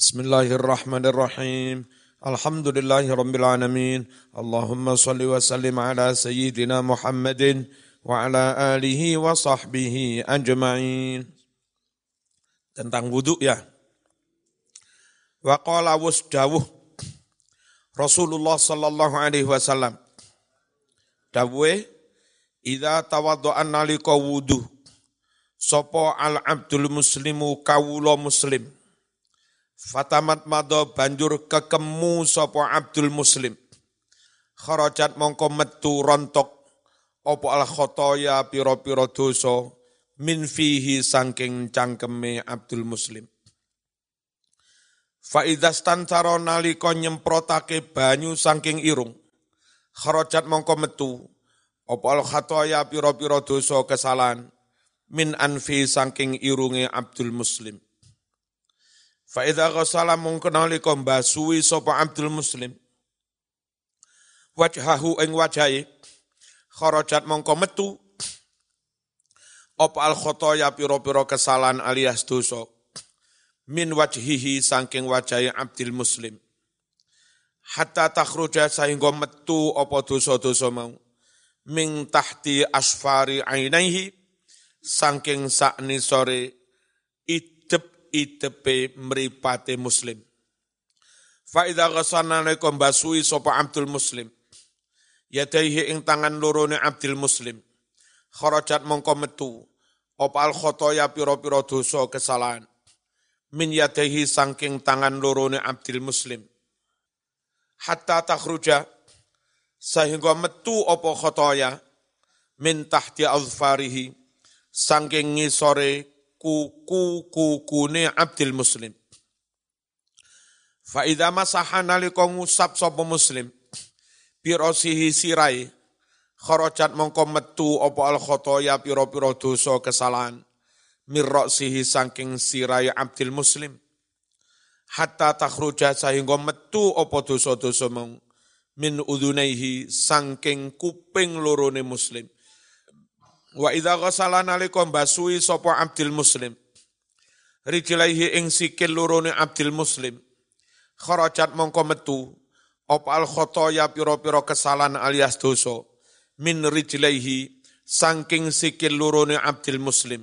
Bismillahirrahmanirrahim. Alhamdulillahirabbil alamin. Allahumma salli wa sallim ala sayyidina Muhammadin wa ala alihi wa sahbihi ajma'in. Tentang wudu ya. Wa qala dawuh Rasulullah sallallahu alaihi wasallam. Dawuh Idza tawaddo'a nalika wudu sapa al abdul muslimu kawula muslim Fatamat mado banjur kekemu sopo Abdul Muslim. Kharajat mongko metu rontok opo al khotoya piro-piro dosa min fihi sangking cangkeme Abdul Muslim. Faidastan caro naliko nyemprotake banyu sangking irung. Kharajat mongko metu opo al khotoya piro-piro dosa kesalahan min anfi sangking irunge Abdul Muslim Fa idza ghassala mungkenali kombasui sapa Abdul Muslim. Wajhahu ing wajahe kharajat mongko metu. Op al khotoya piro-piro kesalahan alias dosa? Min wajhihi saking wajahe Abdul Muslim. Hatta takhruja sehingga metu apa dosa-dosa mau. Ming tahti asfari ainaihi saking sakni sore itepe meripate muslim. Faida ghasana naikum basui sopa Abdul Muslim. Yadaihi ing tangan lorone Abdul Muslim. Kharajat mongko metu. Opal khotoya piro-piro dosa kesalahan. Min yadaihi sangking tangan lorone Abdul Muslim. Hatta takhruja. Sehingga metu opo khotoya. Min tahti alfarihi. Sangking ngisore kuku kukune Abdul Muslim. Fa idza masaha nalika ngusap sapa muslim pirosihi sirai kharajat mongko metu apa al khotoya pira-pira dosa kesalahan mirrosihi saking sirai Abdul Muslim hatta takhruja sehingga metu apa dosa-dosa mong min udunaihi saking kuping lorone muslim Wa idza ghasala nalika basui sapa Abdul Muslim. Rijlaihi ing sikil lorone Abdul Muslim. Kharajat mongko metu op al khotoya pira-pira kesalahan alias dosa min rijlaihi saking sikil lorone Abdul Muslim.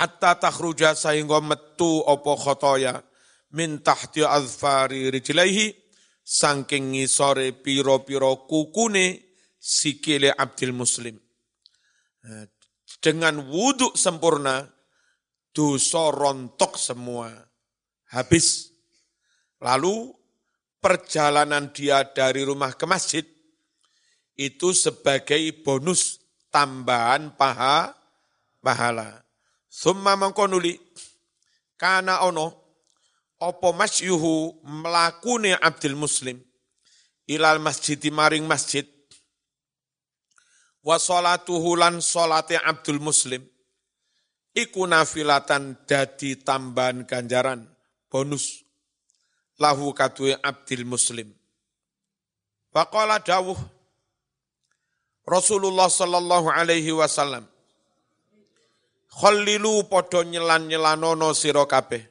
Hatta takhruja sehingga metu apa khotoya min tahti azfari rijlaihi saking ngisore pira-pira kukune sikile Abdul Muslim dengan wudhu sempurna, dosa rontok semua. Habis. Lalu perjalanan dia dari rumah ke masjid itu sebagai bonus tambahan paha pahala. Summa mengkonuli kana ono opo masyuhu melakune Abdul Muslim ilal masjid maring masjid wa salatuhu lan salate Abdul Muslim. Iku nafilatan dadi tambahan ganjaran bonus. Lahu kadue Abdul Muslim. Faqala dawuh Rasulullah sallallahu alaihi wasallam Khallilu padha nyelan-nyelanono sira kabeh.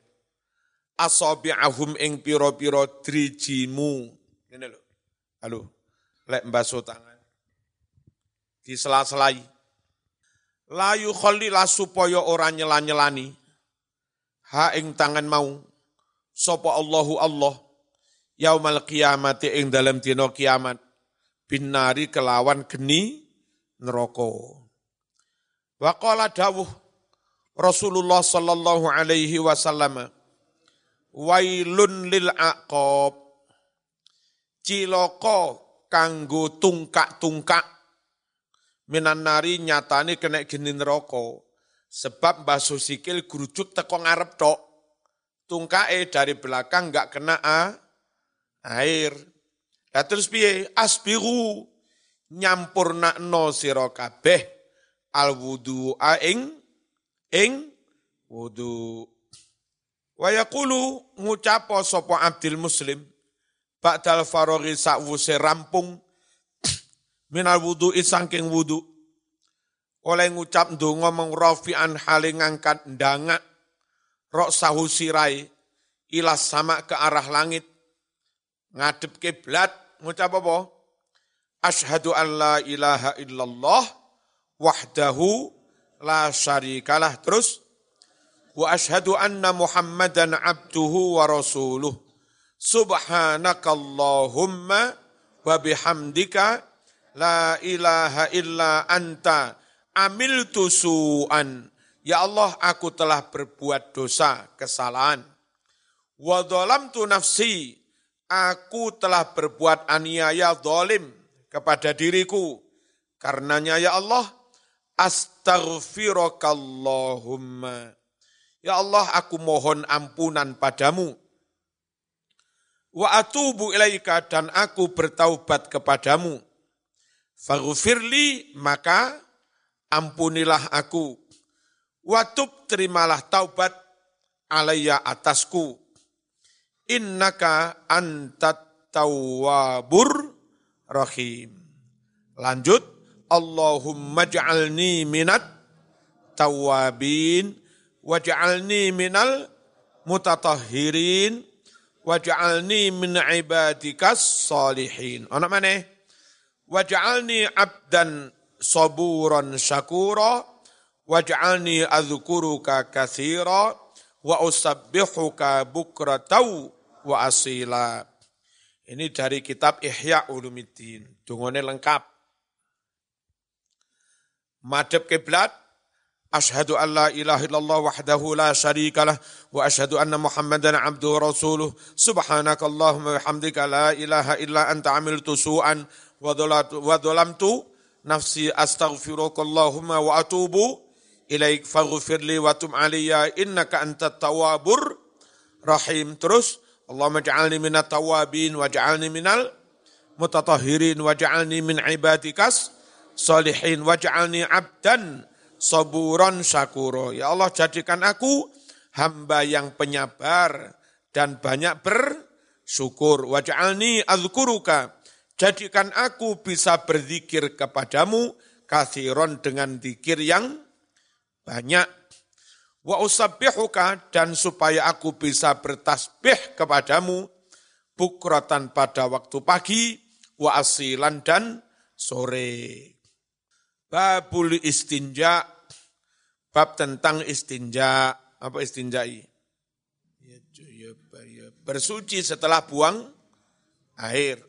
Asabi'ahum ing pira-pira drijimu. Ngene lho. Halo. Lek mbaso tangan di sela-selai. Layu kholila supaya ora nyela-nyelani. Ha ing tangan mau. Sopo Allahu Allah. Yaumal kiamati ing dalam dino kiamat. Binari kelawan geni neroko. Waqala dawuh Rasulullah sallallahu alaihi wasallam. Wailun lil aqab. Ciloko kanggo tungkak-tungkak minan nari nyatane kena geni neraka. Sebab basuh sikil gerujuk teko ngarep tok. Tungkae dari belakang nggak kena a, air. Lah terus piye? Asbiru. Nyampurnakno sira kabeh al wudu ing ing wudu. Wa yaqulu ngucapo sapa Abdul Muslim ba'dal faraghi sakwuse rampung minal wudu sangking wudu oleh ngucap ndonga meng rafi'an hale ngangkat ndangak rok sahu sirai ilas sama ke arah langit, ngadep kiblat, ngucap apa? Ashhadu an la ilaha illallah wahdahu la syarikalah. Terus, wa ashhadu anna muhammadan abduhu wa rasuluh. Subhanakallahumma wa bihamdika la ilaha illa anta amiltu su'an. Ya Allah, aku telah berbuat dosa, kesalahan. Wa tu nafsi, aku telah berbuat aniaya dolim kepada diriku. Karenanya ya Allah, astaghfirokallahumma. Ya Allah, aku mohon ampunan padamu. Wa atubu ilaika dan aku bertaubat kepadamu. Faghfirli maka ampunilah aku. Watub terimalah taubat alaiya atasku. Innaka antat tawabur rahim. Lanjut, Allahumma ja'alni minat tawabin, waj'alni minal mutatahhirin, waj'alni min ibadikas salihin. Anak mana? Waj'alni abdan saburan syakura, waj'alni adhkuruka kathira, wa usabbihuka bukratau wa asila. Ini dari kitab Ihya Ulumiddin. Dungone lengkap. Madep kiblat, Ashhadu an la ilaha illallah wahdahu la syarikalah wa ashhadu anna Muhammadan abduhu rasuluh. Subhanakallahumma wa bihamdika la ilaha illa anta amiltu su'an wa dhalamtu nafsi astaghfirukallahumma wa atubu ilaik faghfirli wa tum aliyya innaka antat tawabur rahim. Terus Allahumma ja'alni minat tawabin wa ja'alni minal mutatahirin wa ja'alni min ibadikas salihin wa ja'alni abdan saburon syakuro. Ya Allah jadikan aku hamba yang penyabar dan banyak bersyukur. Wa ja'alni azkuruka. Jadikan aku bisa berzikir kepadamu kathiron dengan zikir yang banyak Wa usabbihuka dan supaya aku bisa bertasbih kepadamu bukratan pada waktu pagi wa asilan dan sore. Babul istinja bab tentang istinja apa istinjai? Ya, ya, ya, bersuci setelah buang air.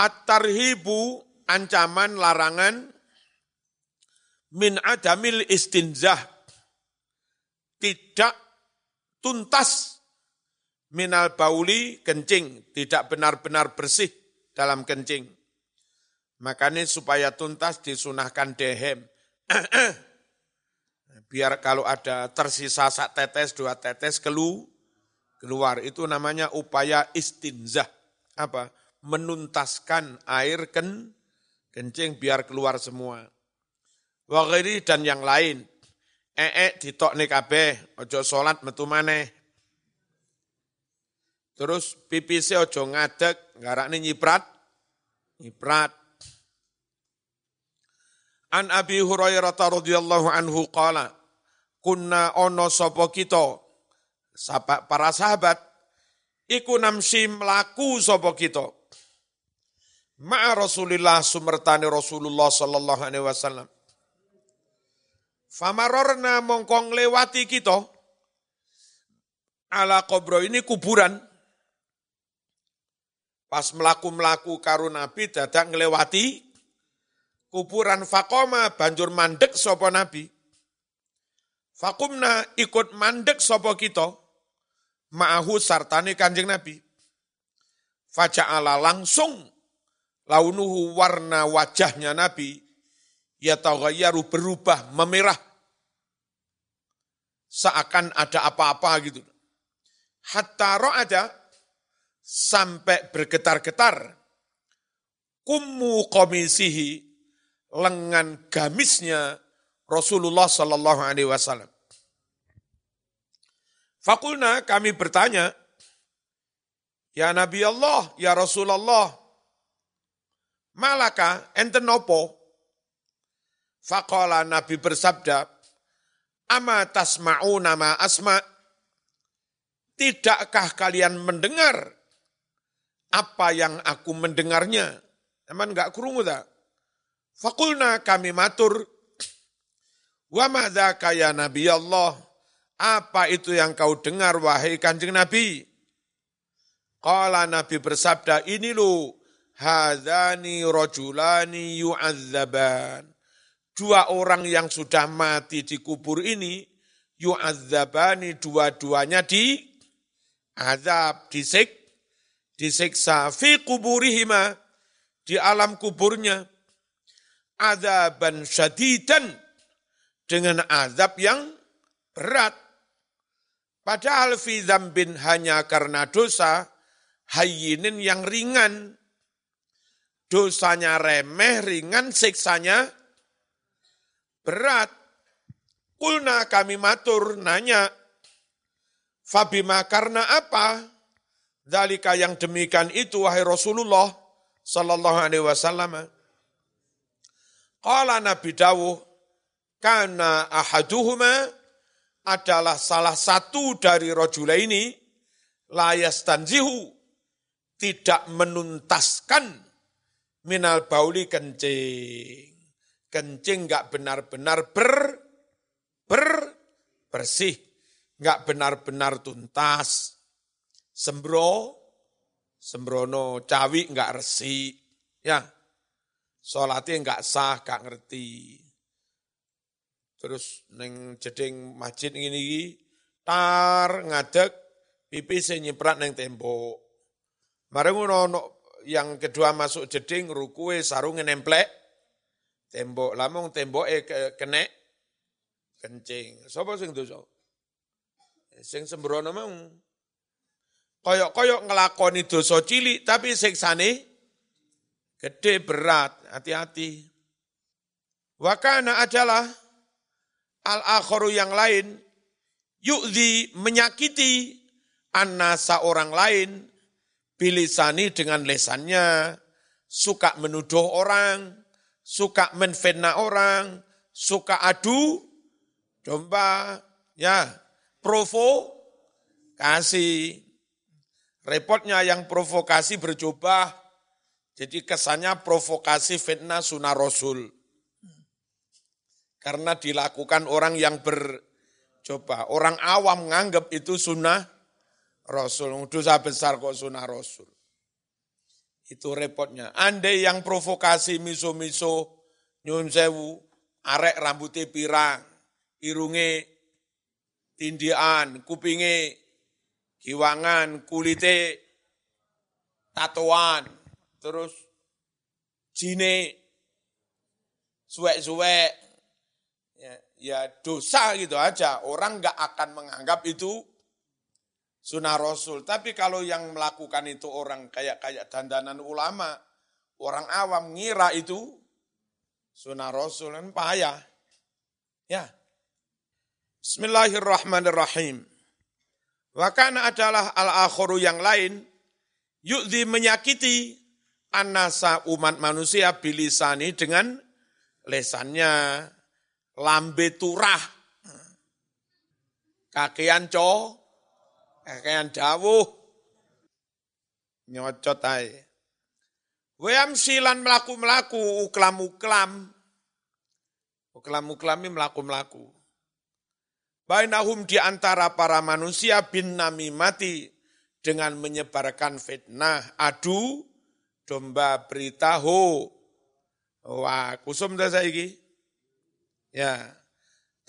At-tarhibu ancaman larangan min adamil istinzah tidak tuntas minal bauli kencing, tidak benar-benar bersih dalam kencing. Makanya supaya tuntas disunahkan dehem. Biar kalau ada tersisa sak tetes, dua tetes kelu, keluar. Itu namanya upaya istinzah. Apa? Menuntaskan air ken, kencing biar keluar semua. Wagiri dan yang lain ee nih kabeh, ojo salat metu maneh. Terus pipise ojo ngadeg, ngarakne nyiprat, nyiprat. An Abi Hurairah radhiyallahu anhu qala, kunna ono sapa kita, para sahabat, iku namsi mlaku sapa kita. Ma'a Rasulillah sumertani Rasulullah sallallahu alaihi wasallam Famarorna mongkong lewati kita, ala kobro ini kuburan. Pas melaku-melaku karo Nabi dadak ngelewati kuburan fakoma banjur mandek sopo Nabi. Fakumna ikut mandek sopo kita, ma'ahu sartani kanjeng Nabi. Faja'ala langsung launuhu warna wajahnya Nabi ya taghayyaru berubah, memerah. Seakan ada apa-apa gitu. Hatta ada sampai bergetar-getar. Kummu komisihi lengan gamisnya Rasulullah Sallallahu Alaihi Wasallam. Fakulna kami bertanya, Ya Nabi Allah, Ya Rasulullah, malaka enten nopo? Faqala Nabi bersabda, Ama tasma'u nama asma' tidakkah kalian mendengar apa yang aku mendengarnya? Emang enggak kurungu tak? Fakulna kami matur, wa ma'dzaka ya Nabi Allah, apa itu yang kau dengar wahai kanjeng Nabi? Kala Nabi bersabda, ini lu hadani rojulani yu'adzaban. Dua orang yang sudah mati di kubur ini, yu'adzabani dua-duanya di azab, disik, disiksa fi kuburihima, di alam kuburnya. Azaban syadidan, dengan azab yang berat. Padahal fi zambin hanya karena dosa, hayyinin yang ringan. Dosanya remeh, ringan, siksanya berat. Kulna kami matur, nanya, Fabima karena apa? Dalika yang demikian itu, wahai Rasulullah Sallallahu Alaihi Wasallam. Kala Nabi Dawuh, karena ahaduhuma adalah salah satu dari rojula ini, layas tanzihu, tidak menuntaskan minal bauli kencing. Kencing nggak benar-benar ber, ber, bersih, nggak benar-benar tuntas. Sembro, sembrono, cawi nggak resi, ya. Sholatnya nggak sah, nggak ngerti. Terus neng jeding masjid ini tar ngadek pipi saya neng tembok. Mari ngono yang kedua masuk jeding rukue sarung nemplek tembok lamong tembok e kene kencing. Sopo sing dosa? Sing sembrono mau koyok-koyok ngelakoni dosa cilik tapi siksane gede berat, hati-hati. Wakana adalah al-akharu yang lain yu'zi menyakiti annasa orang lain bilisani dengan lesannya, suka menuduh orang, suka menfitnah orang, suka adu, domba, ya, provokasi. Repotnya yang provokasi bercoba, jadi kesannya provokasi fitnah sunnah rasul. Karena dilakukan orang yang bercoba. Orang awam menganggap itu sunnah Rasul. Dosa besar kok sunnah Rasul. Itu repotnya. Andai yang provokasi miso-miso, nyun sewu, arek rambutnya pirang, irunge tindian, kupinge kiwangan, kulite tatoan, terus jine suwek-suwek, ya, ya dosa gitu aja. Orang nggak akan menganggap itu sunnah Rasul. Tapi kalau yang melakukan itu orang kayak kayak dandanan ulama, orang awam ngira itu sunnah Rasul kan payah. Ya. Bismillahirrahmanirrahim. Wakana adalah al-akhiru yang lain, yukdi menyakiti anasa umat manusia bilisani dengan lesannya, lambe turah, kakean co, kakean dawuh, nyocot ae. Wayam silan melaku-melaku, uklam-uklam. Uklam-uklami melaku-melaku. Bainahum di antara para manusia bin nami mati dengan menyebarkan fitnah, adu, domba berita ho. Wah, kusum dah saya Ya.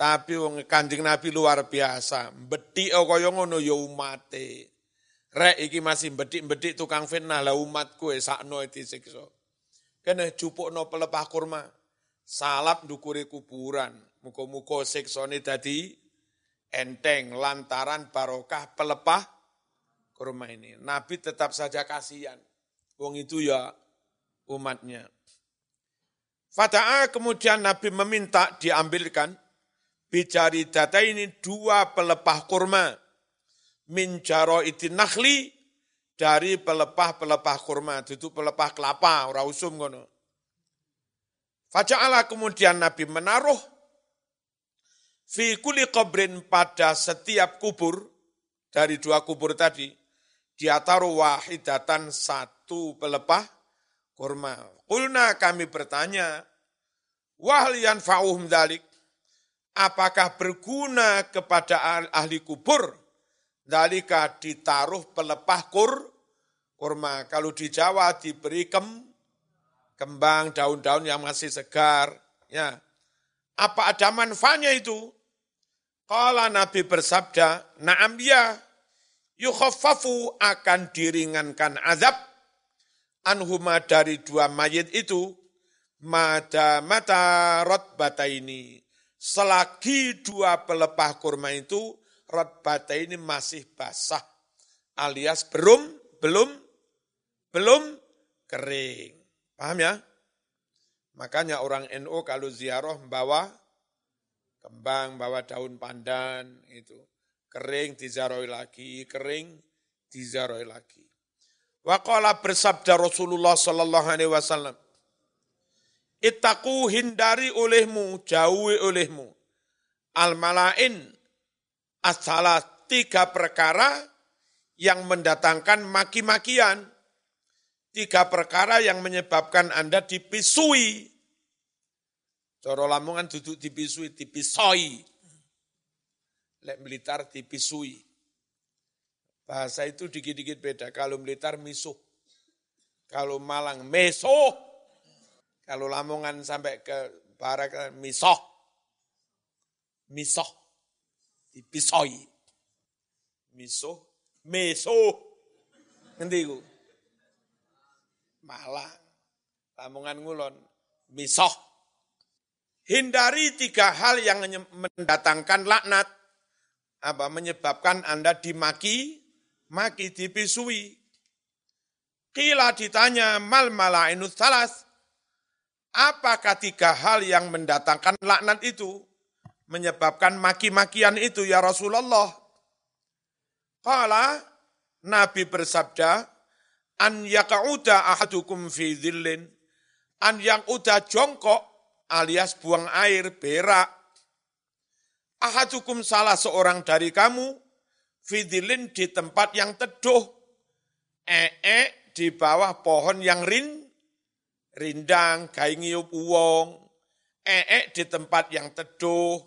Tapi wong Kanjeng Nabi luar biasa. Beti kaya ngono ya umate. Rek iki masih bedik-bedik tukang fitnah lah umat kue sakno disiksa. Kene jupukno pelepah kurma. Salap dukuri kuburan. Muka-muka siksone dadi enteng lantaran barokah pelepah kurma ini. Nabi tetap saja kasihan. Wong itu ya umatnya. Fata'a kemudian Nabi meminta diambilkan bicari data ini dua pelepah kurma. Minjaro itu nakhli dari pelepah-pelepah kurma. Itu pelepah kelapa, ora usum ngono. Faja'ala kemudian Nabi menaruh fi kuli qabrin pada setiap kubur, dari dua kubur tadi, dia taruh wahidatan satu pelepah kurma. Kulna kami bertanya, wahlian fa'uhum dalik, apakah berguna kepada ahli kubur? Dalika ditaruh pelepah kur, kurma. Kalau di Jawa diberi kem, kembang, daun-daun yang masih segar. Ya. Apa ada manfaatnya itu? Kala Nabi bersabda, na'am ya, yukhaffafu akan diringankan azab anhuma dari dua mayit itu mata mata bata ini selagi dua pelepah kurma itu bata ini masih basah alias belum belum belum kering. Paham ya? Makanya orang NU kalau ziarah membawa kembang, bawa daun pandan, itu. Kering dizaroi lagi, kering dizaroi lagi. Waqala bersabda Rasulullah sallallahu alaihi wasallam, Itaku hindari olehmu, jauhi olehmu. Al-malain asalah tiga perkara yang mendatangkan maki-makian. Tiga perkara yang menyebabkan Anda dipisui Coro Lamongan duduk dipisui, dipisoi. Lek militar dipisui. Bahasa itu dikit-dikit beda. Kalau militar misuh. Kalau Malang meso. Kalau Lamongan sampai ke barat misoh. Misoh. Dipisoi. Misuh. Meso. Nanti ku. Malang. Lamongan ngulon. Misoh Hindari tiga hal yang mendatangkan laknat. Apa menyebabkan Anda dimaki, maki, dipisui. Kila ditanya mal malainus salas. Apakah tiga hal yang mendatangkan laknat itu? Menyebabkan maki-makian itu ya Rasulullah. Kala Nabi bersabda, an yaka'uda ahadukum fi dhillin, an yang udah jongkok alias buang air, berak. Ahadukum salah seorang dari kamu, fidilin di tempat yang teduh, ee di bawah pohon yang rin, rindang, gai ngiup uwong, ee di tempat yang teduh,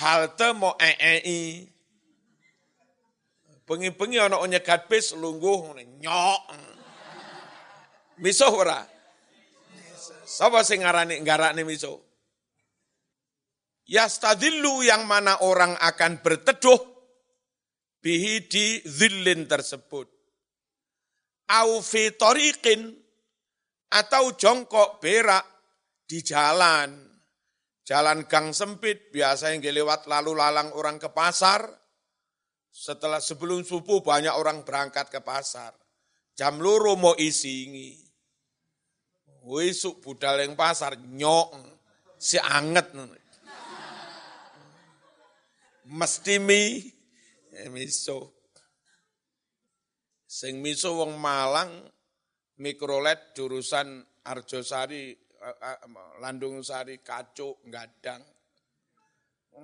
halte mau ee Bengi-bengi ana nyegat bis lungguh nyok. Misuh ora? Sapa sing ngarani miso? Yastadillu yang mana orang akan berteduh bihi di zillin tersebut. Au fi atau jongkok berak di jalan. Jalan gang sempit, biasa yang lewat lalu lalang orang ke pasar. Setelah sebelum subuh banyak orang berangkat ke pasar. Jam luru mau isingi Wisuk budal yang pasar nyok si anget. Mesti mi eh, miso. Sing miso wong Malang mikrolet jurusan Arjosari eh, eh, Landung Sari kacuk gadang.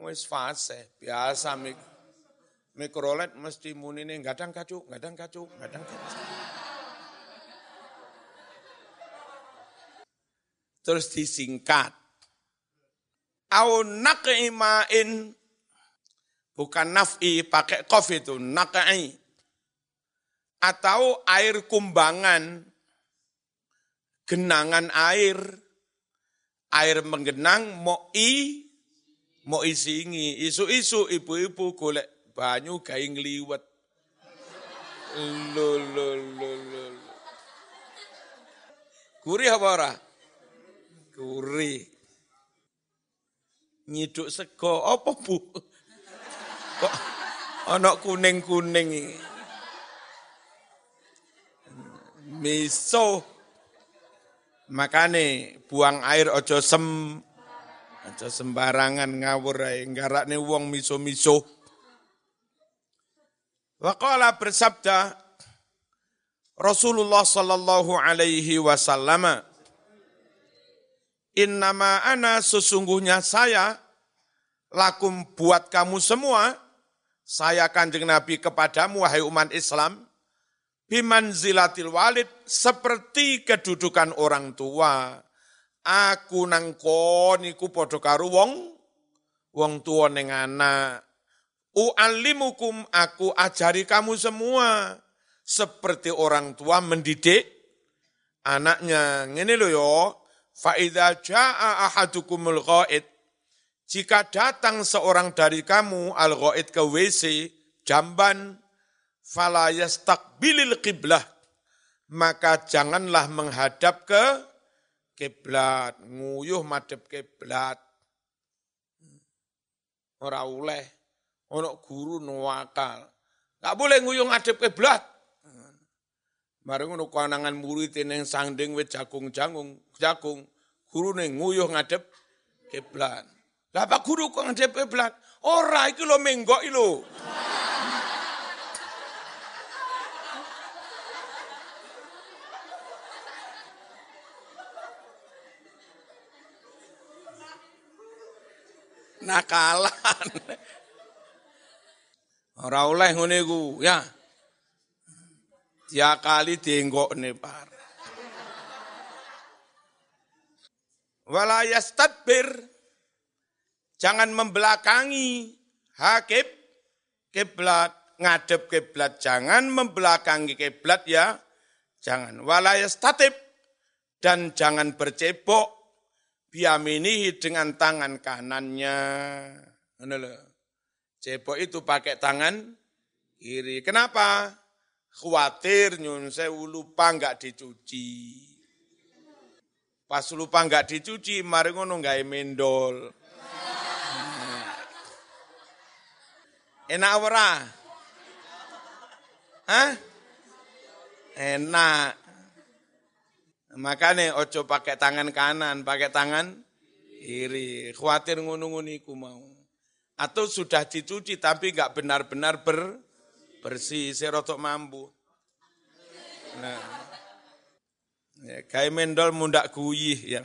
Wis fase biasa mik mikrolet mesti munine gadang kacuk, gadang kacuk, gadang kacuk. terus disingkat. Au naq'imain bukan naf'i pakai kof itu naq'i atau air kumbangan genangan air air menggenang mau i mau isingi isu-isu ibu-ibu golek banyu gawe ngliwet lo lo gurih apa ora Gurih. Nyiduk sego apa Bu? Kok ana kuning-kuning. Miso. Makane buang air ojo sem ojo sembarangan ngawur ae nggarakne wong miso-miso. Waqala bersabda Rasulullah sallallahu alaihi wasallam Innama ana sesungguhnya saya lakum buat kamu semua saya kanjeng Nabi kepadamu wahai umat Islam bimanzilatil walid seperti kedudukan orang tua. Aku nang niku padha karo wong wong tua ning anak. U'allimukum aku ajari kamu semua seperti orang tua mendidik anaknya. Ngene lho yo, fa idza jaa ahadukumul ghaid jika datang seorang dari kamu al ghaid ke WC jamban fala yastaqbilil qiblah maka janganlah menghadap ke kiblat, nguyuh madhep kiblat. Ora oleh ana guru nuwakal. Enggak boleh nguyuh ngadep kiblat. Bareng ngono kanangan murid ning sanding wit jagung jagung jagung gurune nguyuh ngadep kiblat. Lah Pak Guru kok ngadep kiblat? Ora iki lho menggok lho. Nakalan. Ora oleh ngene iku, ya. Ya kali dienggokne par. Wala yastadbir. Jangan membelakangi hakib kiblat, ngadep kiblat. Jangan membelakangi kiblat ya. Jangan. Wala yastatib. Dan jangan bercebok biaminihi dengan tangan kanannya. Cebok itu pakai tangan kiri. Kenapa? Khawatir nyun sewu lupa nggak dicuci. Pas lupa nggak dicuci, mari ngono nggak mendol. Enak ora? Hah? Enak. Makanya ojo pakai tangan kanan, pakai tangan kiri. Khawatir iku mau. Atau sudah dicuci tapi nggak benar-benar ber, bersih, serotok mampu. Nah, ya, kayak mendol mundak guyih ya.